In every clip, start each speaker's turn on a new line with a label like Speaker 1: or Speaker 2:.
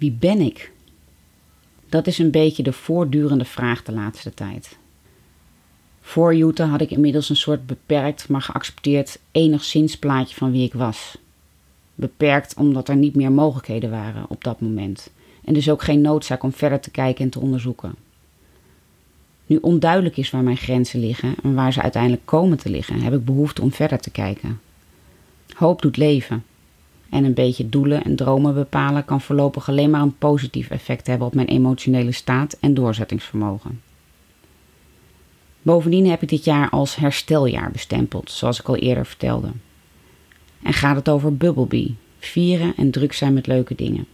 Speaker 1: Wie ben ik? Dat is een beetje de voortdurende vraag de laatste tijd. Voor Utah had ik inmiddels een soort beperkt, maar geaccepteerd enigszins plaatje van wie ik was. Beperkt omdat er niet meer mogelijkheden waren op dat moment en dus ook geen noodzaak om verder te kijken en te onderzoeken. Nu onduidelijk is waar mijn grenzen liggen en waar ze uiteindelijk komen te liggen, heb ik behoefte om verder te kijken. Hoop doet leven. En een beetje doelen en dromen bepalen kan voorlopig alleen maar een positief effect hebben op mijn emotionele staat en doorzettingsvermogen. Bovendien heb ik dit jaar als hersteljaar bestempeld, zoals ik al eerder vertelde. En gaat het over Bubblebee, vieren en druk zijn met leuke dingen.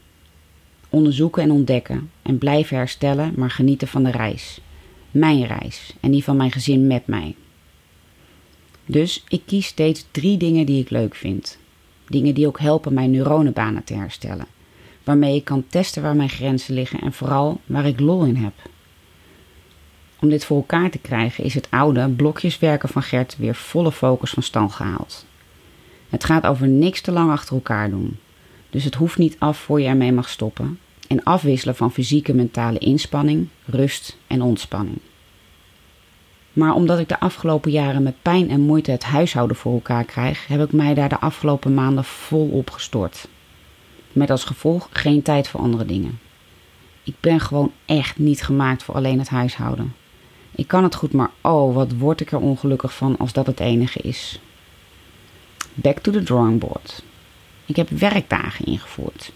Speaker 1: Onderzoeken en ontdekken en blijven herstellen, maar genieten van de reis. Mijn reis en die van mijn gezin met mij. Dus ik kies steeds drie dingen die ik leuk vind. Dingen die ook helpen mijn neuronenbanen te herstellen. Waarmee ik kan testen waar mijn grenzen liggen en vooral waar ik lol in heb. Om dit voor elkaar te krijgen is het oude blokjeswerken van Gert weer volle focus van stand gehaald. Het gaat over niks te lang achter elkaar doen. Dus het hoeft niet af voor je ermee mag stoppen. En afwisselen van fysieke mentale inspanning, rust en ontspanning. Maar omdat ik de afgelopen jaren met pijn en moeite het huishouden voor elkaar krijg, heb ik mij daar de afgelopen maanden vol op gestort. Met als gevolg geen tijd voor andere dingen. Ik ben gewoon echt niet gemaakt voor alleen het huishouden. Ik kan het goed, maar oh, wat word ik er ongelukkig van als dat het enige is. Back to the drawing board. Ik heb werkdagen ingevoerd.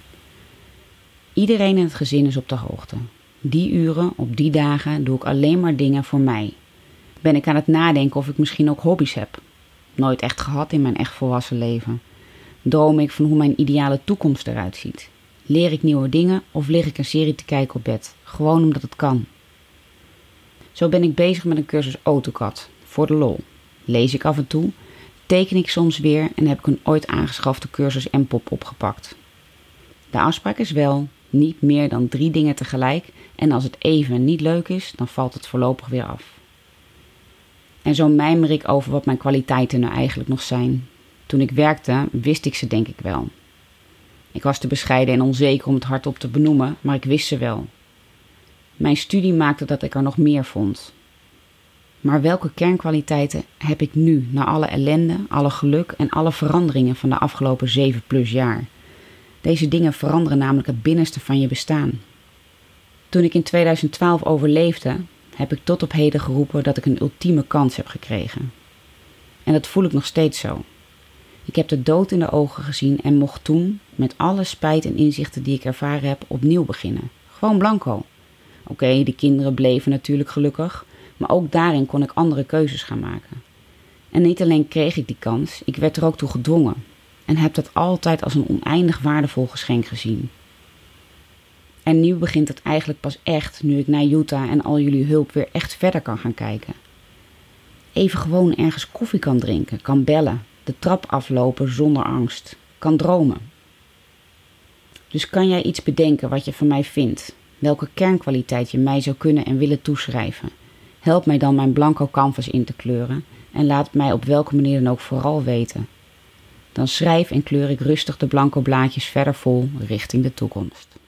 Speaker 1: Iedereen in het gezin is op de hoogte. Die uren, op die dagen, doe ik alleen maar dingen voor mij. Ben ik aan het nadenken of ik misschien ook hobby's heb. Nooit echt gehad in mijn echt volwassen leven. Droom ik van hoe mijn ideale toekomst eruit ziet. Leer ik nieuwe dingen of lig ik een serie te kijken op bed? Gewoon omdat het kan. Zo ben ik bezig met een cursus AutoCAD, voor de lol. Lees ik af en toe, teken ik soms weer en heb ik een ooit aangeschafte cursus MPOP opgepakt. De afspraak is wel niet meer dan drie dingen tegelijk en als het even niet leuk is, dan valt het voorlopig weer af. En zo mijmer ik over wat mijn kwaliteiten nou eigenlijk nog zijn. Toen ik werkte, wist ik ze denk ik wel. Ik was te bescheiden en onzeker om het hardop te benoemen, maar ik wist ze wel. Mijn studie maakte dat ik er nog meer vond. Maar welke kernkwaliteiten heb ik nu, na alle ellende, alle geluk en alle veranderingen van de afgelopen zeven plus jaar? Deze dingen veranderen namelijk het binnenste van je bestaan. Toen ik in 2012 overleefde, heb ik tot op heden geroepen dat ik een ultieme kans heb gekregen. En dat voel ik nog steeds zo. Ik heb de dood in de ogen gezien en mocht toen, met alle spijt en inzichten die ik ervaren heb, opnieuw beginnen. Gewoon blanco. Oké, de kinderen bleven natuurlijk gelukkig, maar ook daarin kon ik andere keuzes gaan maken. En niet alleen kreeg ik die kans, ik werd er ook toe gedwongen. En heb dat altijd als een oneindig waardevol geschenk gezien. En nu begint het eigenlijk pas echt, nu ik naar Utah en al jullie hulp weer echt verder kan gaan kijken. Even gewoon ergens koffie kan drinken, kan bellen, de trap aflopen zonder angst, kan dromen. Dus kan jij iets bedenken wat je van mij vindt? Welke kernkwaliteit je mij zou kunnen en willen toeschrijven? Help mij dan mijn blanco canvas in te kleuren en laat mij op welke manier dan ook vooral weten. Dan schrijf en kleur ik rustig de blanco blaadjes verder vol richting de toekomst.